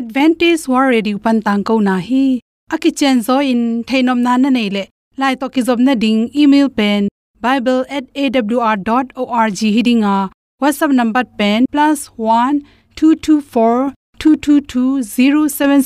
advantage war ready upan tang ko na hi. Aki chen zo in thainom na na nei le. Lai to ki job na ding email pen bible@awr.org hidinga. Whatsapp number pen plus one two two four two two two zero seven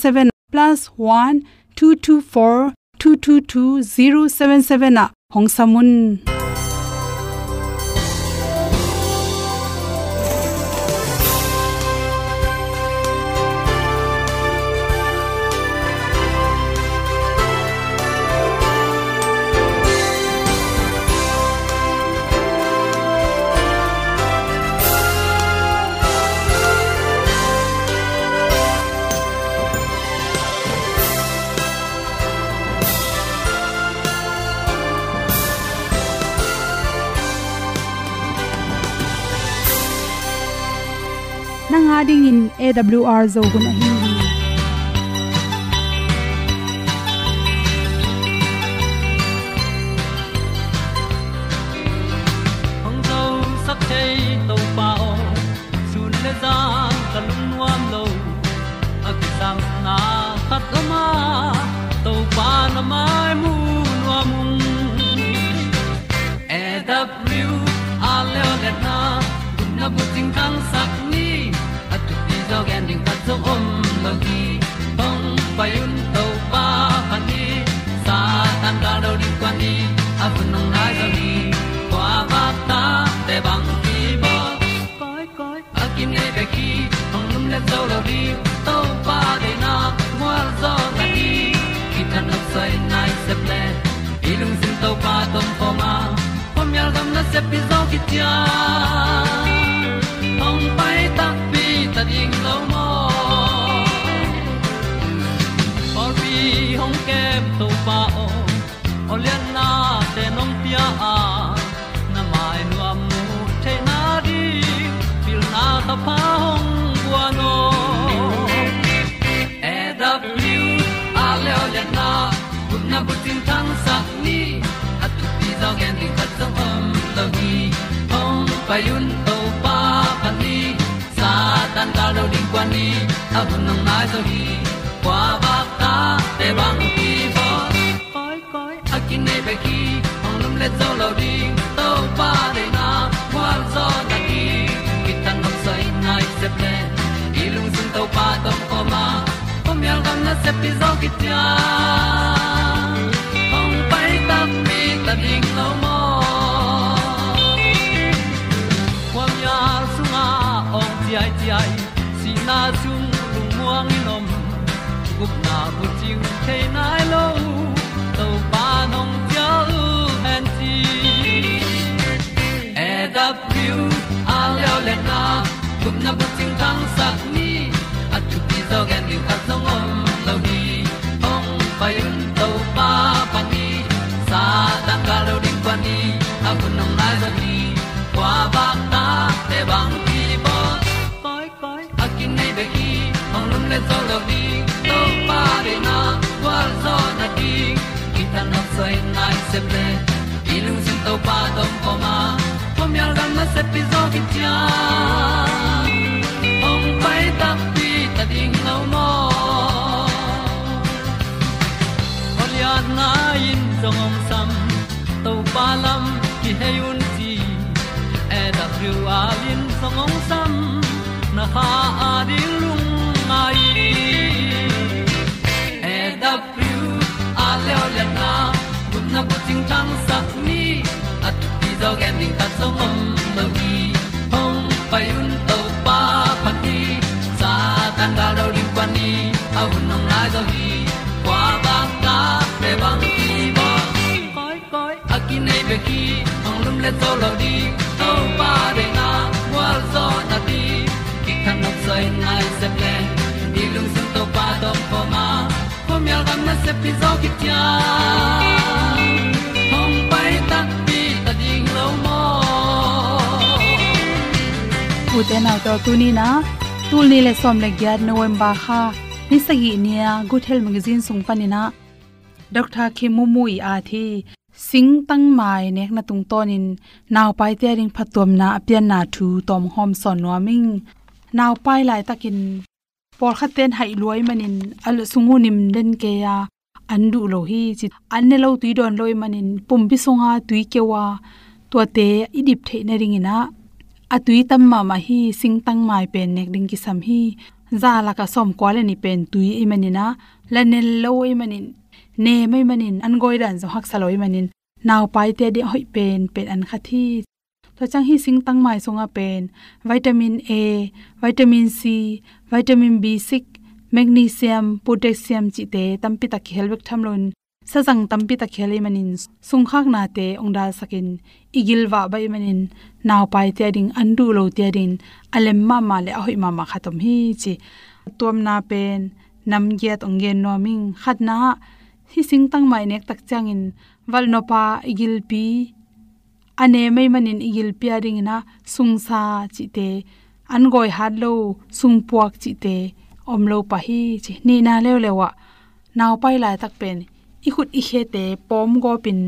nanga ding in awr zo gun a hi hong zo sak di to pa de na mua zo ta ni ki tan nok sai nai se ple ilung sin to pa tom pa ma. Pom yal gam na se pi zo ki tia na bu tin tan sa ni. At tu pi zo gen di khat zo om lo gi hong pa yun to pa pa ni. Sa tan da lo ding kwan ni. A bu nang mai so hi kwa ba ta te bang ki bo koi koi a kin nei be ki ong lum le zo lo ding to pa de na. Kwa zo na ki ki tan nok sai nai se ple ilung sun to pa tom ko ma. Ko mi al gam na se pi zo ki tia bu ting te nai lo to pa nong pia u han ti e leo le na gup na bu ting tang sat ni at tu pi zo gen ni at song na nai se ple i lung sin to pa tom ko ma. Pom yal gam na se pi zo ki tia ong pai ta pi ta ding lo mo ol na in song om sam to pa lam ki he un ti e da thru a lin song om sam na ha a ding ting tang sat ni at ti zo gen ding ta song mom lo gi hong pai un to pa pa ti sa tan da do ri pa ni a un nong lai do gi kwa ba ta pe bang ti bo koi koi a ki nei be ki hong lum le to lo di to pa de na wa zo na ti ki kan nok sai nai se ple ni lung sun to pa do pa ma. Po mi al gam na se pi zo ki ti te nau to tu na tul ni le som le gyat november kha ni sagi nia good health magazine sung panina dr khimumu i a thi sing tang mai nek na tung tonin naw pai te ring phatom na apian na thu tom hom son noming naw pai lai takin por khaten hai loi manin al sungu nim den ke ya andu lo hi chi anne lo tui don loi manin pumpi songa tui kewa to te idip the na ringina atui tam ma ma hi sing tang mai pen nek ding ki sam hi za la ka som kwa le ni pen tui i manina ne lo i manin ne mai manin an goi dan zo hak saloi manin naw pai te de hoi pen pen an kha thi to chang hi sing tang mai songa pen. Vitamin a, vitamin c, vitamin b6 magnesium, potassium chi te tampi tak helbek thamlon sajang tampi ta khele manin sungkhak na te ongdal sakin. Igil wa bai manin naw pai te ding andu lo te din alem ma ma le ahoi ma ma khatom hi chi. Tom na pen, nam giat ongen no ming khat na. Hi sing tang mai nek tak changin wal no pa igil pi. Ane mai manin igil pi ring na sungsa chi te. An goi hat lo sung puak chi te. Om lo pa hi chi. Ni na le lewa. Naw pai lai tak pen i khut i khe te pom go pin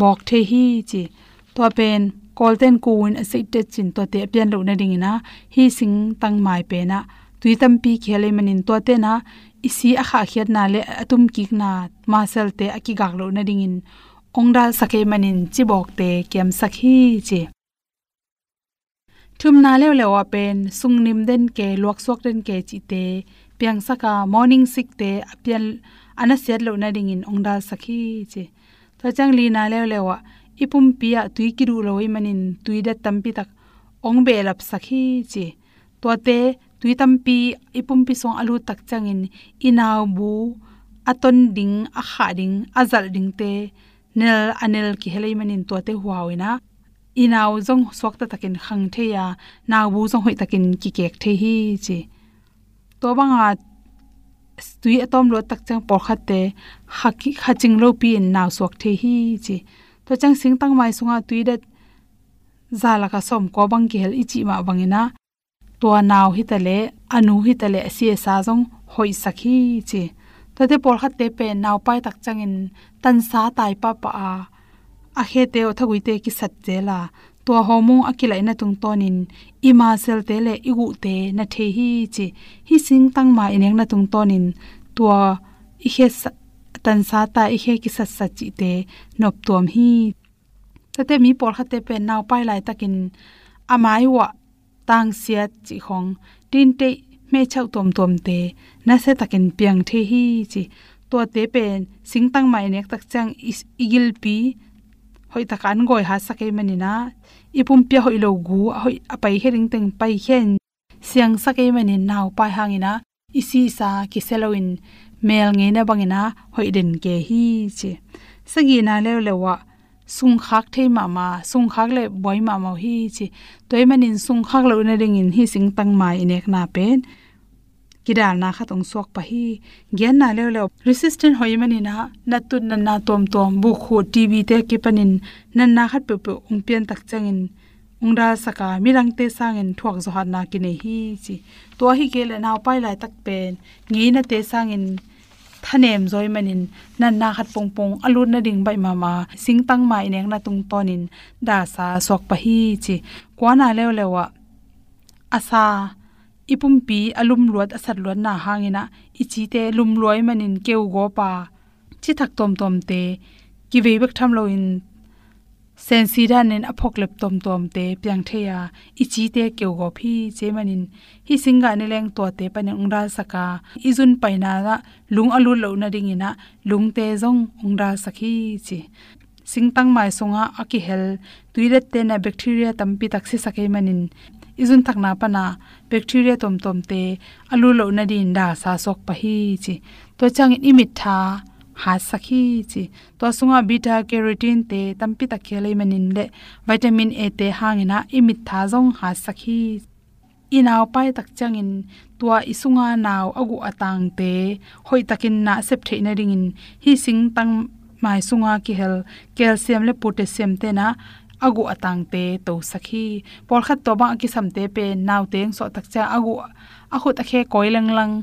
bok the hi chi. To pen kolten kuin asite chin to te pian lo na ding na hi sing tang mai pe na. Tui tam pi khele manin to te na, isi a kha khiat na le atum kik na ma sel te aki gak lo na ding in. Ongdal sakhe manin chi bok te kem sakhi chi. Thum na le le wa pen, sung nim den ke, luak sok den ke chi te, piang saka morning sik te apian ana set lo na ding in ongdal sakhi che. To chang li na le le wa ipum pia tui kiru loi manin tui da tampi tak ong be lap sakhi che. To te tui tampi ipum pi song alu tak changin inaw bu aton ding a kha ding azal ding te nel anel ki helai manin to te huawina inaw zong swak ta takin khang the ya naw bu zong hoi takin ki kek the hi chi to banga tui atom lo tak chang por khat te haki khaching lo pi in naw swak the hi chi. To chang sing tang mai sunga tui da zala ka som ko bang ki hel ichi ma bangina to naw hi tale anu hi tale si e sa jong hoi sakhi chi. To te por khat te pe naw pai tak changin tan sa tai pa pa a. A he te o thagui te ki sat ตัวฮอร์โมนอักิไในตุงตอนินอิมาเซลเตเลอิกุเตนะเทฮีจิฮิสิงตั้งมาเอเนงในตุงตอนินตัวอิเคสตันซาตาอิเคกิสัสสัจิเตนบตัวมฮีต่เตมีปอลคาเตเป็นนาวไปหลายตะกินอามายะตางเสียจิของดินเตไม่เช่าตัวตัวเตนะเซตะกินเปียงเทฮีจิตัวเตเป็นสิงตั้งมาเอเนงตักจังอิกิลปี hoi takan goi ha sakai manina. Ipum pya hoi lo gu, hoi apai hering teng pai hen. Siang sakai manin naw pai hangina. Isi sa ki seloin mel nge na bangina, hoi den ke hi che sagi na le lewa sung khak thei ma ma, sung khak le boi ma ma hi che toy manin sung khak lo na ring in hi sing tang mai nek na pen. Kidal na kha tong sok pa hi gen na le le resistant hoi mani na na tu na na tom tom bu kho tv te ki panin nan na khat pe pe ung pian tak changin ungda saka mirang te sangin thuak zo hat na ki ne hi chi to hi ke le naw pai lai tak pen ngi na te sangin thanem zoi manin nan na khat pong pong alun na ding bai mama sing tang mai neng na tung tonin da sa sok pa hi chi kwana lew lewa asa ipumpi alum luat asat luat na hangina ichi te lum loi manin keu go pa chi thak tom tom te ki ve bek tham lo in sen si dan nen aphok lep tom tom te pyang the ya ichi te keu go phi che manin hi singa ne leng to te pan ung ra saka izun paina la lung alu lo na ding ina lung te zong ung ra sakhi chi singtang mai songa aki hel tuiret te na bacteria tampi taksi sakai manin izun takna pana bacteria tom tom te alu lo na din da sa sok pa hi chi. To chang imit tha ha sakhi chi. To sunga beta carotene te tampi ta khele manin le vitamin a te hangina imit tha jong ha sakhi inaw pai tak changin tua isunga naw agu atang te hoi takin na sep theina ringin hi sing tang mai sunga ki hel calcium le potassium te na agu atang te to sakhi. Por khat to ba ki samte pe naw teng so tak cha agu. A khut a khe koilang lang.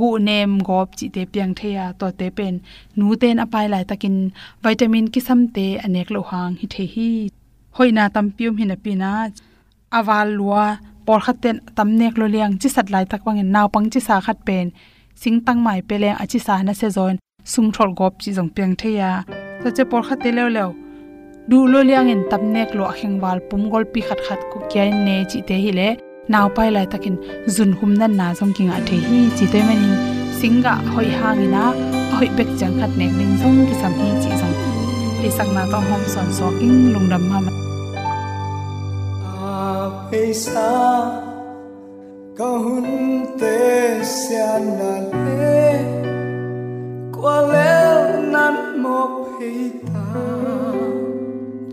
Gu nem, gop, chi te piang theya to te pen. Nu ten apai lai takin vitamin ki samte anek lo hang hi the hi. Hoina tam pium hina pina awal lua por khaten tamnek lo liang chi sat lai tak wangin naw pang chi sa khat pen. Sing tang mai peleng achi sa na se zon. Sung thol gop chi jong peng theya to che por khate lew lew du lo liang en tap nek lo akheng wal pum gol pi khat khat ku kya ne chi te hi le. Naw pai lai takin zun hum nan na zong king a the hi chi te manin singa hoi hangina hoi bek chang khat nek ning zong ki sam hi chi zong. Li sak na to hom son so king lung dam ma a pe sa, ka hun te sian na le. Qua le nan mo pe ta.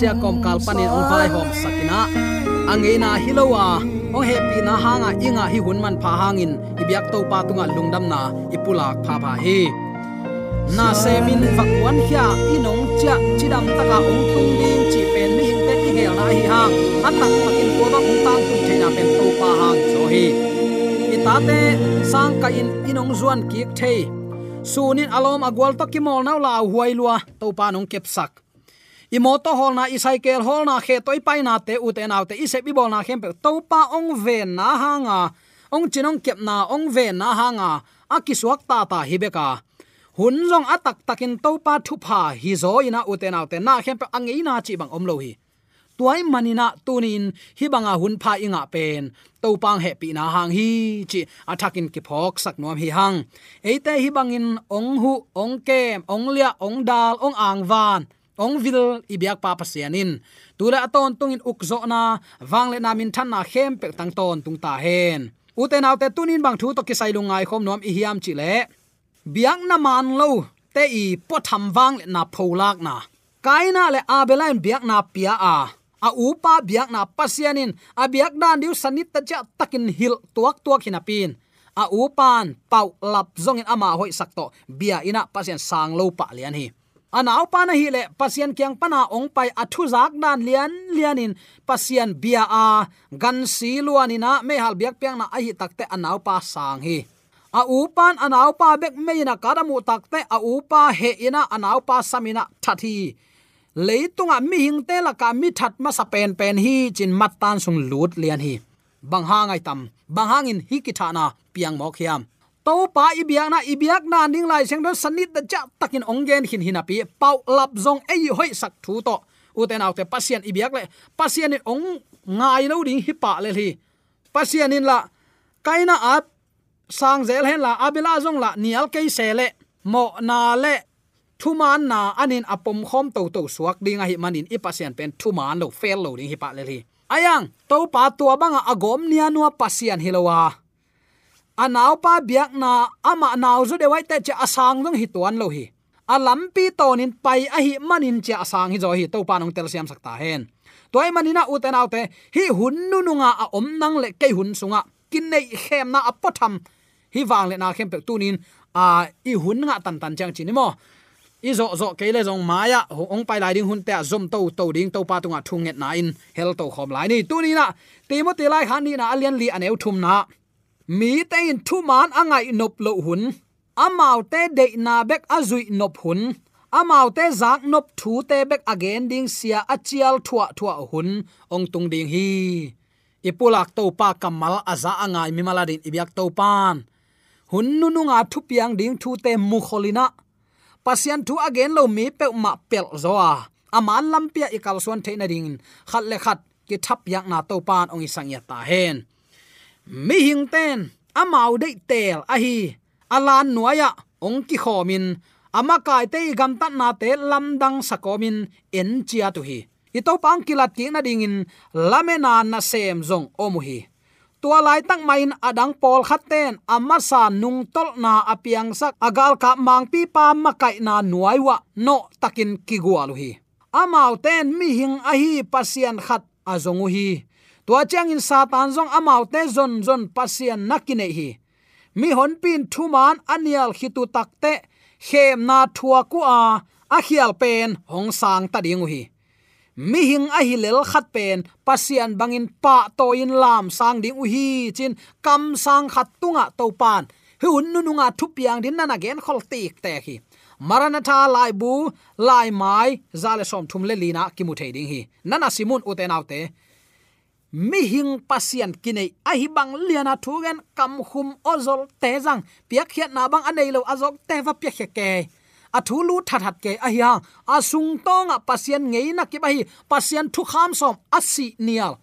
sia kom kalpanin ong hom sakina. Angena hilowa ong happy na hanga inga hi hunman pha hangin, ibyak to pa tunga lungdam na ipulak pha pha hi na semin fakwan hia, inong cha chidam taka ong tung ding chi pen mi hing te ki gel na hi hang. Atak makin ko ba ong tang tu chena pen to pa hang so hi itate sang ka in inong zuan ki thei. Sunin alom agwal to kimol naw la huai lua, to pa nong kep sak imoto hol na isakel hol na khe toy pai na te ute naw te ise bi bol na khem pe to pa ong ve na hanga. Ong chinong kep na ong ve na hanga. Akisuak ta ta hibeka. Hun jong atak takin to pa thu pha hi zo ina ute naw te na khem pe angi na chi bang om lo hi. Tuai manina tunin hi banga hun pha inga pen. To pang happy na hang hi chi. Athakin ki phok sak nom hi hang. Eite hi bangin ong hu, ong kem, ong lia, ong dal, ong ang van ong vil ibyak pa pasianin. Tula aton tungin ukzo na wangle na min than na khem pe tang ton tung ta hen. Uten autte tunin bang thu to ki sai lungai khom nom i hiam chi le. Biang na man lo, te i po tham wang le na. Pholak na kaina le abelain biak na pia a. A upa biak na pasianin. A biak dan diu sanit ta cha takin hil tuak tuak hinapin a upan pau lap zongin ama hoi sakto bia ina pasian sang lo pa lian hi anaw pa na hi le pasien kyang pana ong pai athu zak dan lian lianin pasien bia a gan si luanina me hal biak piang na ai takte anaw pa sang hi. A upan anaw pa bek me na kadamu takte a upa he ina anaw pa samina thathi. Leitunga mi hing te la ka mi that ma sa pen pen hi chin mat tan sung lut lian hi. Bang ha ngai tam. Bang hangin hi ki thana piang mok hiam to pa ibiak na ibiak na ning lai seng do sanit da cha takin ongen hin hinapi. Pau lap zong ei hoi sak thu to. Uten autte pasien ibiak le. Pasien ong ngai lo ding hi pa le hi pasien in la kaina ap sang zel hen la abila zong la nial kei se le. Mo na le. Thuman na anin apom khom to to suak ding a hi manin. I pasien pen thuman lo, fel lo ding hi pa le hi ayang to pa tua banga agom nia nuwa pasien hilowa anaw pa biak na ama naw zu de wai te che asang dong hi tuan lo hi. Alam pi tonin pai a hi manin che asang hi zo hi to pa nong tel siam sakta hen. Toy manina uten autte hi hun nu nunga a om nang le ke hun sunga. Kin nei khem na apotham hi wang le na khem pe tunin a i hun nga tan tan chang chini mo. I zo zo ke le zong maya ong pai lai ding hun te zom to to ding to pa tunga thung net na in, hel to khom lai ni. Tu ni na timothy lai khan ni na alian li aneu thum na mi te in thu man angai nop lo hun. Amau te de na bek azui nop hun. Amau te zak nop thu te bek again ding sia achial thua thua hun. Ong tung ding hi. Ipulak to pa kamal aza angai mi maladin ibyak to pan. Hun nu nu nga thu piang ding thu te mu kholina. Pasian thu again lo mi pe ma pel zoa. Aman lampia ikal suan theina ding. Khat le khat ki thap yak na to pan ong isang ya ta hen mi hing ten amau dei tel a hi. Alan nuaya ah, ong ki khomin ama kai te gam tat na te lamdang sakomin en chia tu hi. Ito pang kilat ki na dingin lamena na sem zong omuhi tua lai tak main adang pol khaten amma sa nung tol na apiang sak. Agal ka mang pi pa makai na nuaiwa no takin kigwalu hi. Amau ten mi hing a hi pasian khat azongu hi tua chang in satan zong amau te zon zon pasian nakine hi. Mi hon pin thuman anial khitu takte khem na thua ku a a khial pen hong sang ta ding hi. Mi hing a hi lel khat pen pasian bangin pa to in lam sang ding u hi chin kam sang khat tunga to pan. Hun nu nu nga thu piang din na gen khol tik te hi. Maranatha lai bu, lai mai, zale som thum le lina ki mu thei ding hi. Nana simun uten autte mi hing pasien kinai a hi bang liana thugen kam khum ozol te jang. Piak khiat na bang anei lo azok te va piak ke. Athulu that that ke ahia asung tonga pasien ngei na ki bai pasien thu kham som asi nial.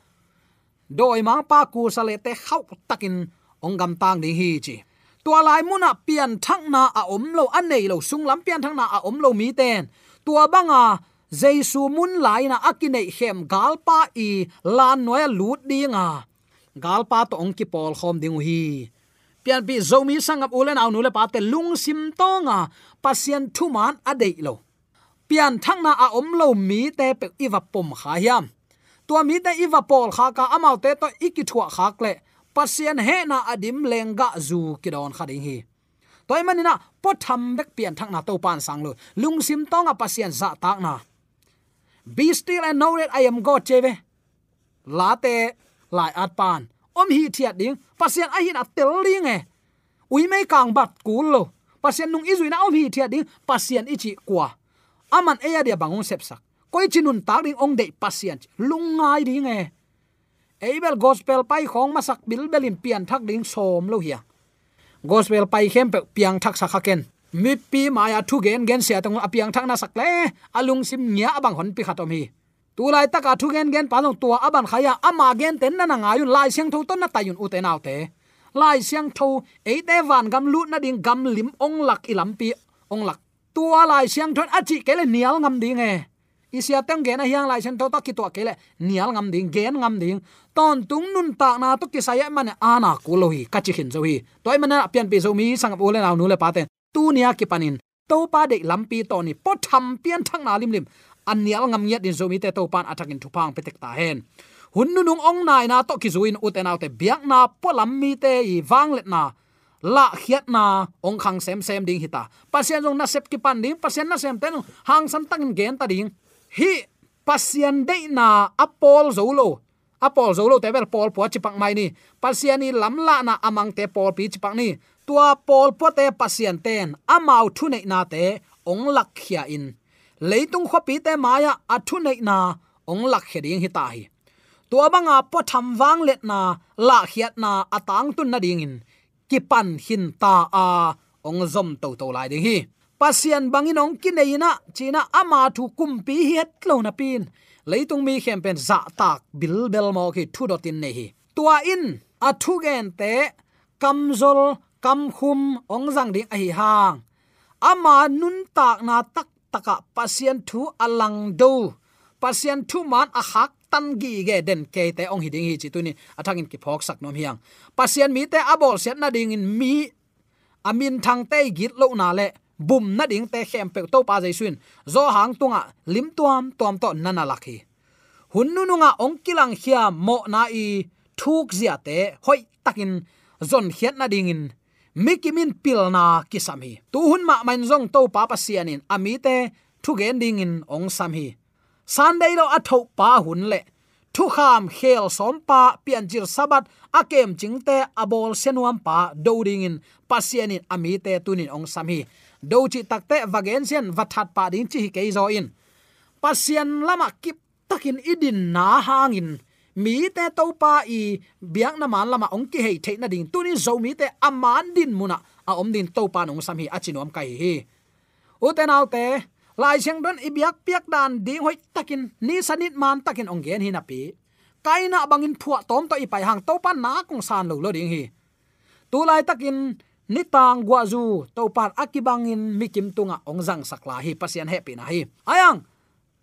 Doi mang pa ku sale te khau takin ongam tang ni hi chi. Tua lai muna pian thang na a om lo anei lo sung lam pian thang na a om lo mi ten. Tua banga jesu mun lai na akine hem galpa i lan noya lut dinga galpa to ong ki pol khom ding hi pian bi zomi sangap ulen aw nule pa te lung sim tonga pasien thuman adei lo pian thang na a om lo mi te pe iwa pom kha hiam. Tua mi te iwa pol kha ka amau te to iki thua khak le. Pasien he na adim lenga zu kidon khading hi. Toy manina po tham bek pian thang na to pan sang lo lung sim tonga pasien za tak na be still and know that i am god, cheve. Late lai at pan. Om hi thiat ding. Pasien a hin a tel ling e. Ui mai kang bat kul lo. Pasien nung izui na om hi thiat ding. Pasien ichi kwa. Aman eya dia bangun sep sak. Koi chinun tak ding ong de pasien lungai ding e. Eibel gospel pai khong masak bil belin pian thak ding som lo hiya. Gospel pai khem pe piang thak sakha ken mi pi maya thu gen gen sia tong apiang thang na sak le. Alung sim nya abang hon pi khatom hi. Tu lai taka thu gen gen pa tua aban khaya ama gen ten na nga yun lai siang tho ton na tayun uten te lai siang tho e te van gam lu na ding gam lim ong lak ilam pi ong lak. Tua lai siang thon achi kele nial ngam ding e. Isia tang gen a hiang lai siang tho ta ki to kele nial ngam ding, gen ngam ding. Ton tung nun ta na to ki saya e man ana kulohi kachi hin zo hi. Toy man pian pi zo mi, sang bo le naw nu le pa tu nia ki panin. To pa de lampi to ni po tham pian thang na lim lim. An nial ngam yet din zomi te to pan atakin thu pang petek ta hen. Hun nu nung ong nai na to ki zuin u te naw te biak na po lam mi te i wang let na. La khiat na ong khang sem sem ding hita pasien jong na sep ki pan ding, pasien na sem ten hang san tang gen ta ding. Hi, pasien de na apol zolo apol zolo te vel pol po chi pak mai ni. Pasien ni lam la na amang te pol pi chi pak ni tua pol pote pasien ten amau thu nei na te, ong lak khia in. Leitung khopi te maya athu nei na, ong lak khia ding hi ta hi. Tua banga po tham wang let na, la khiat na atang tun na ding in. Ki pan hin ta a, ong zom to to lai ding hi. Pasian bangin ong ki nei na, china ama thu kumpi het lo na pin. Leitung mi khem pen za tak bil bel mo ki thu dot in nei hi. Tua in, a thu gen te kamzol kam khum ong jang ding a hi hang. Ama nun tak na tak taka pasien thu alang do. Pasien thu man a hak tan gi ge den ke te ong hi ding hi chi thăng in ki phok sak nom hiang. Pasien mi te abol set na ding in mi. Amin thang te git lo na le. Bum na ding te khem pe to pa jai suin. Zo hang tunga lim tuam tuam to nana lakhi hun nu nunga ong kilang khia mo na i thuk zia te hoi takin zon khiat na ding in mikimin pilna kisami tu hun ma main zong to papa sianin amite thu gen ding in ong sam hi. Sunday lo atho pa hun le. Thu kham khel som pa pian jir sabat akem chingte abol senuam pa doding in. Pasianin ami te tunin ong sam hi. Do chi takte vagen sian wathat pa ding chi ke zo in. Pasian lama kip takin idin na hangin mi te to pa i biak na man lama ong ki hei the na ding. Tunin zo mi te aman din muna. A om din to pa nong sam hi achinom kai hi. Uten autte lai cheng don ibyak piak dan ding hoi takin, ni sanit man takin ong gen hi na pi. Kaina bangin phua tom to ipai hang to pan na kong san lo lo ding hi. Tu lai takin, ni tang gwa zu to pan akibangin mikim tunga ong jang sakla hi pasian happy na hi. Ayang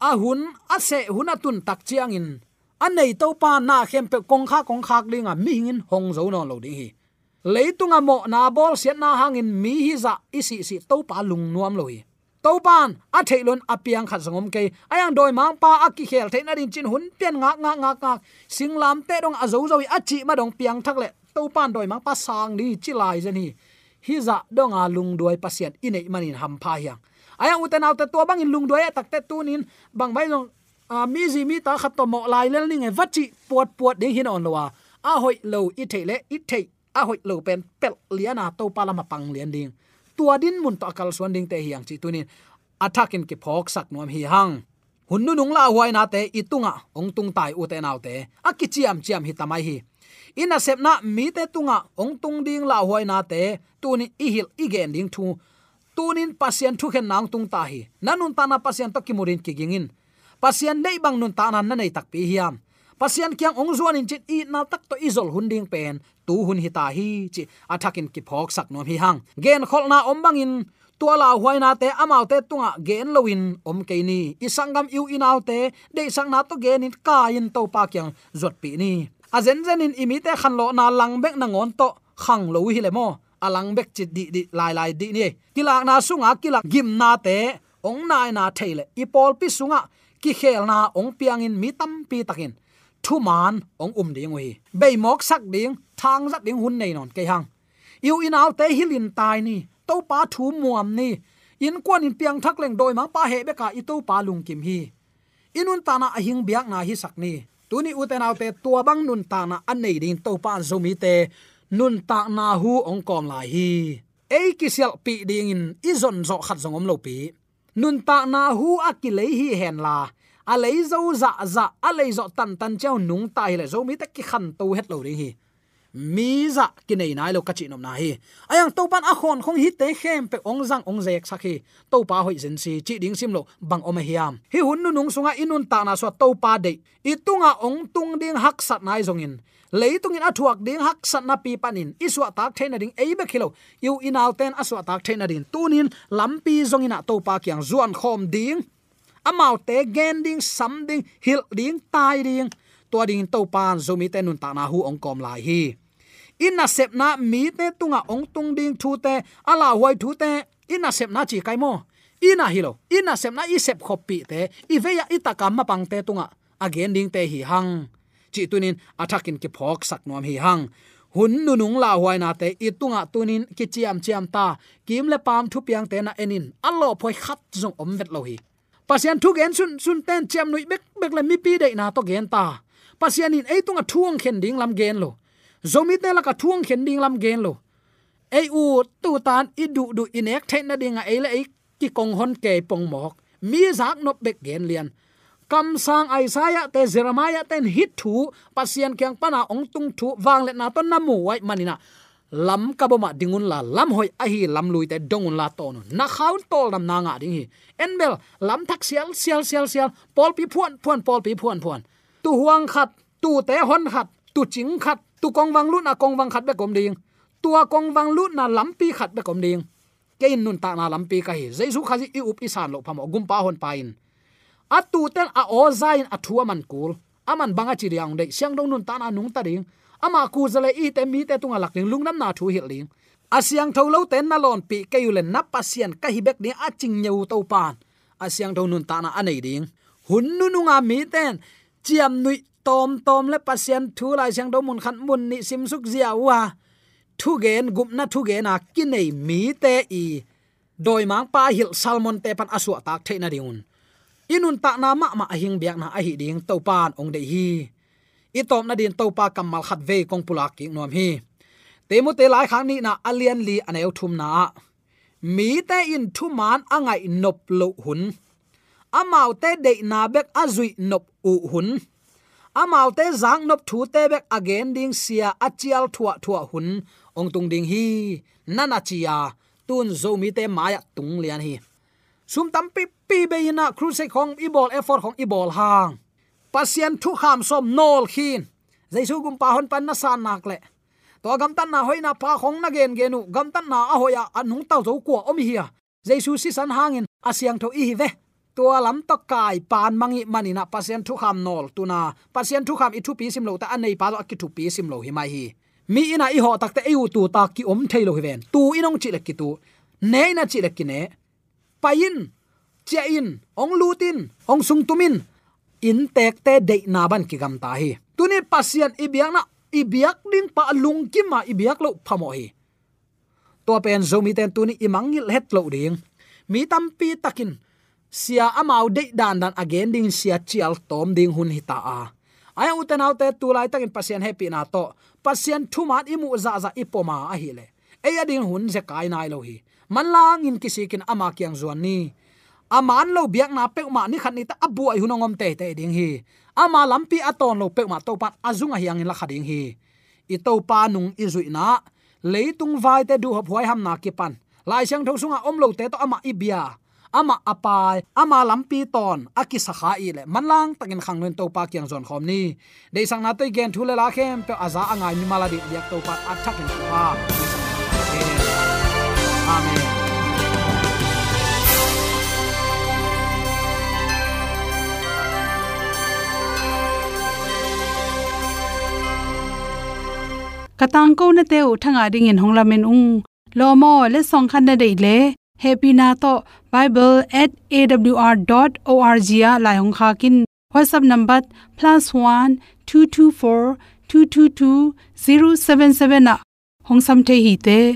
ahun ase hunatun tak chiangin in anei to pa na khem pe kong kha kong khak linga mi hingin hong zo no lo ding hi. Leitunga mo na bol sian na hangin mi hi za isi si to pa lung nuam lo hi. To pan, a thailon apiang khat sangom ke. Ayang doi mang pa aki khel theina din chin hun pian nga nga nga nga singlam te dong azo zo a chi ma dong piang thak le. To pan doi mang pa sang ni chi lai zen hi. Hi za dong a lung duai pasien inei manin ham pha hiang. Ayang uten autte to bangin lung duai takte tunin bang bai long a mi ji mi ta khat to mo lai lel ni nge vachi puat puat ding hin on lowa a hoi lo i thele i the a hoi lo pen pel liana to pala ma pang lian ding. Tua din mun to kal suan ding te hiang chi tunin attackin ki phok sak nom hi hang. Hunnu nung la huai na te itunga ong tung tai u te nau te. Aki chiam chiam hi tamai hi. Ina sep na, mi te tunga, ong tung ding la huai na te tunin i hil igen ding thu. Tunin pasien thu khen nang tung ta hi. Nanun ta na pasien to kimurin ki gingin pasian nei bang nun ta nan na nei tak pi hiam. Pasian kyang ong zuan in chin i na tak to izol hunding pen. Tu hun hi ta hi, chi athakin ki phok sak nom hi hang. Gen khol na om bangin tua la huai na te amau te tunga gen loin om ke ni. Isangam yu inau te. De sang na to gen in ka in to pa kyang zot pi ni. A zen zen in imi te khan lo na lang bek na ngon to khang lo hi le mo. Alang bek chit di di lai lai di ni. Kilak na sunga kilak gim na te. Ong nai na theile ipol pi sunga ki khel na ong piang in mi tam pi takin. Thu man ong um ding wi be mok sak ding, thang zat ding hun nei non ke hang. You in out te hilin tai ni, to pa thu muam ni. In kwan in piang thak leng doi ma pa he be ka i to pa lung kim hi. Inun ta na ahing biak na hi sak ni. Tuni uten out te tua bang nun ta na an nei ding to pa zomi te. Nun ta na hu ong kom lai hi. Ei kisel pi ding in izon zo khat zongom lo pi nun ta na hu akilei hi hen la. A lei zo za za, a lei zo tan tan cheu nung ta hi le zo mi ta ki khan to het lo ri hi mi za ki nei nai lo ka chi nom na hi. Ayang to pan a khon khong hi te khem pe ong jang ong jek sakhi to pa hoi zen si chi ding sim lo bang om hiam. Hi hun nu nung sunga inun ta na so to pa de. Itunga ong tung ding hak sat nai zongin leitung in athuak ding hak sat na pi panin iswa tak theina ding eibe khilo yu inal ten aswa tak theina din tunin lampi zongina to pa kyang zuan khom ding. Amau te gen ding, sam ding, hil ding, tai ding. Tua ding to pan zomi te nun ta na hu ong kom lai hi in na sep na mi te tunga ong tung ding thu te, ala huai thu te in na sep na chi kai mo. Ina hilo ina sep na i sep khopi te, i ve ya itaka ma pang te tunga. Again ding te hi hang. Chi tunin, athakin ki phok sak nom hi hang. Hun nu nung la huai na te, i tunga tunin ki chiam chiam ta, kim le pam thu piang te na enin. Allo phoi khat zong om vet lo hi. Pasian thu gen sun sun ten chiam nui bek bek le mi pi de na to gen ta. Pasian in ei tunga thuang khen ding lam gen lo zomi te la ka thuang khen ding lam gen lo. Ei u tu tan i du du inek the na dinga ei le ei ki kong hon ke pong mok. Mi zak no bek gen lian. Kam sang aisaya te jeremiah ten hit thu pasian kyang pana ong tung thu, wang le na to namu wai manina. Lam ka boma dingun la lam hoi a hi lam lui te dongun la ton na khaun tol nam na nga ding hi. Enbel lam thak sial sial sial sial. Pol pi phuan phuan pol pi phuan phuan. Tu huang khat, tu te hon khat, tu ching khat tu kong wang lu na kong wang khat be kom ding tua kong wang lu na lam pi khat be kom ding ke in nun ta na lam pi ka hi jesu khazi i up isan lo phamo gum pa hon pain atu tên a o zain a thua man kul aman banga chi riang de siang dong nun ta na nung ta ding ama ku zale i te mi te tunga lak lung nam na thu hil ling thâu lâu ten na lon pi ke yulen na pasien ka hi bek ni a ching nhau to pan asyang thon nun ta na anei ding hun nu nu nga mi ten chiam nui tom tom le pasien thu lai sang do mun khan mun ni sim suk zia wa thu gen gup na thu gen à, a kinai mi te i. Doi mang pa hil salmon te pan aswa tak the na diun inun ta na ma ma ahing biak na ahi ding to pan ong de hi. I tom na din to pa kamal khat ve kong pulak ki nom hi. Te mu te lai khang ni na alian li aneu thum na. Mi te in thu man angai nop lo hun. Amau te de na bek azui nop u hun amau te zang nop thu te bek again ding sia achial thua thua hun. Ong tung ding hi nana chia tun zo mi te maya tung lian hi. Sum tam pi pi be ina cruise khong i ball effort khong i ball hang. Pasien thu kham som nol khin. Jaisu gum pa hon pan na san nak le. To gam tan na hoina pa khong na gen genu. Gam tan na a hoya anung tau zo ko om hi jaisu si san hangin asyang tho i ve tua lam to kai, pan mangi manina pasien thu kham nol tuna pasien thu kham i thu pi sim lo ta anei pa lo ki thu pi sim lo hi mai hi. Mi ina i ho takte eu tu ta ki om thailo hi ven. Tu inong chi le ki tu. Ne na chi le ki ne. Payin chia in ong lutin, ong sung tumin. In tek te de na ban ki gam ta hi. Tuni pasian ibiak na ibiak ding pa lung ki ma ibiak lo phamo hi. To pen zomi ten tuni imangil het lo ding. Mi tampi takin sia amau de dan dan again, ding sia chial tom, ding hun hita a. Ai uten autte tu lai takin pasien happy na to. Pasien thu mat imu za za ipoma a hi le. E ading hun se kai nai lo hi. Man lang in kisikin ama kyang zuan ni. Aman lo biak na pe ma ni khan ni ta abu ai hunongom te te ding hi. Ama lampi aton lo pe ma to azung azunga hiang in la khading hi. I to pa nung i zui na. Leitung vai te du hop huai ham na ki pan. Lai sang tho sunga om lo te to ama ibia ama apai, ama lampi ton, aki sakha i le manlang takin khang len to pa kyang zon khom ni. De sang na te gen thule la khem, pe aza angai mi maladi yak to pa athak ni pa amen. Katang ko na te u thanga ding in honglamen ung. Lomo le song khan na dei le happy to bible@awr.org ya la hong kha kin. Whatsapp number +1 224 222 077 na. Hong sam the hi te.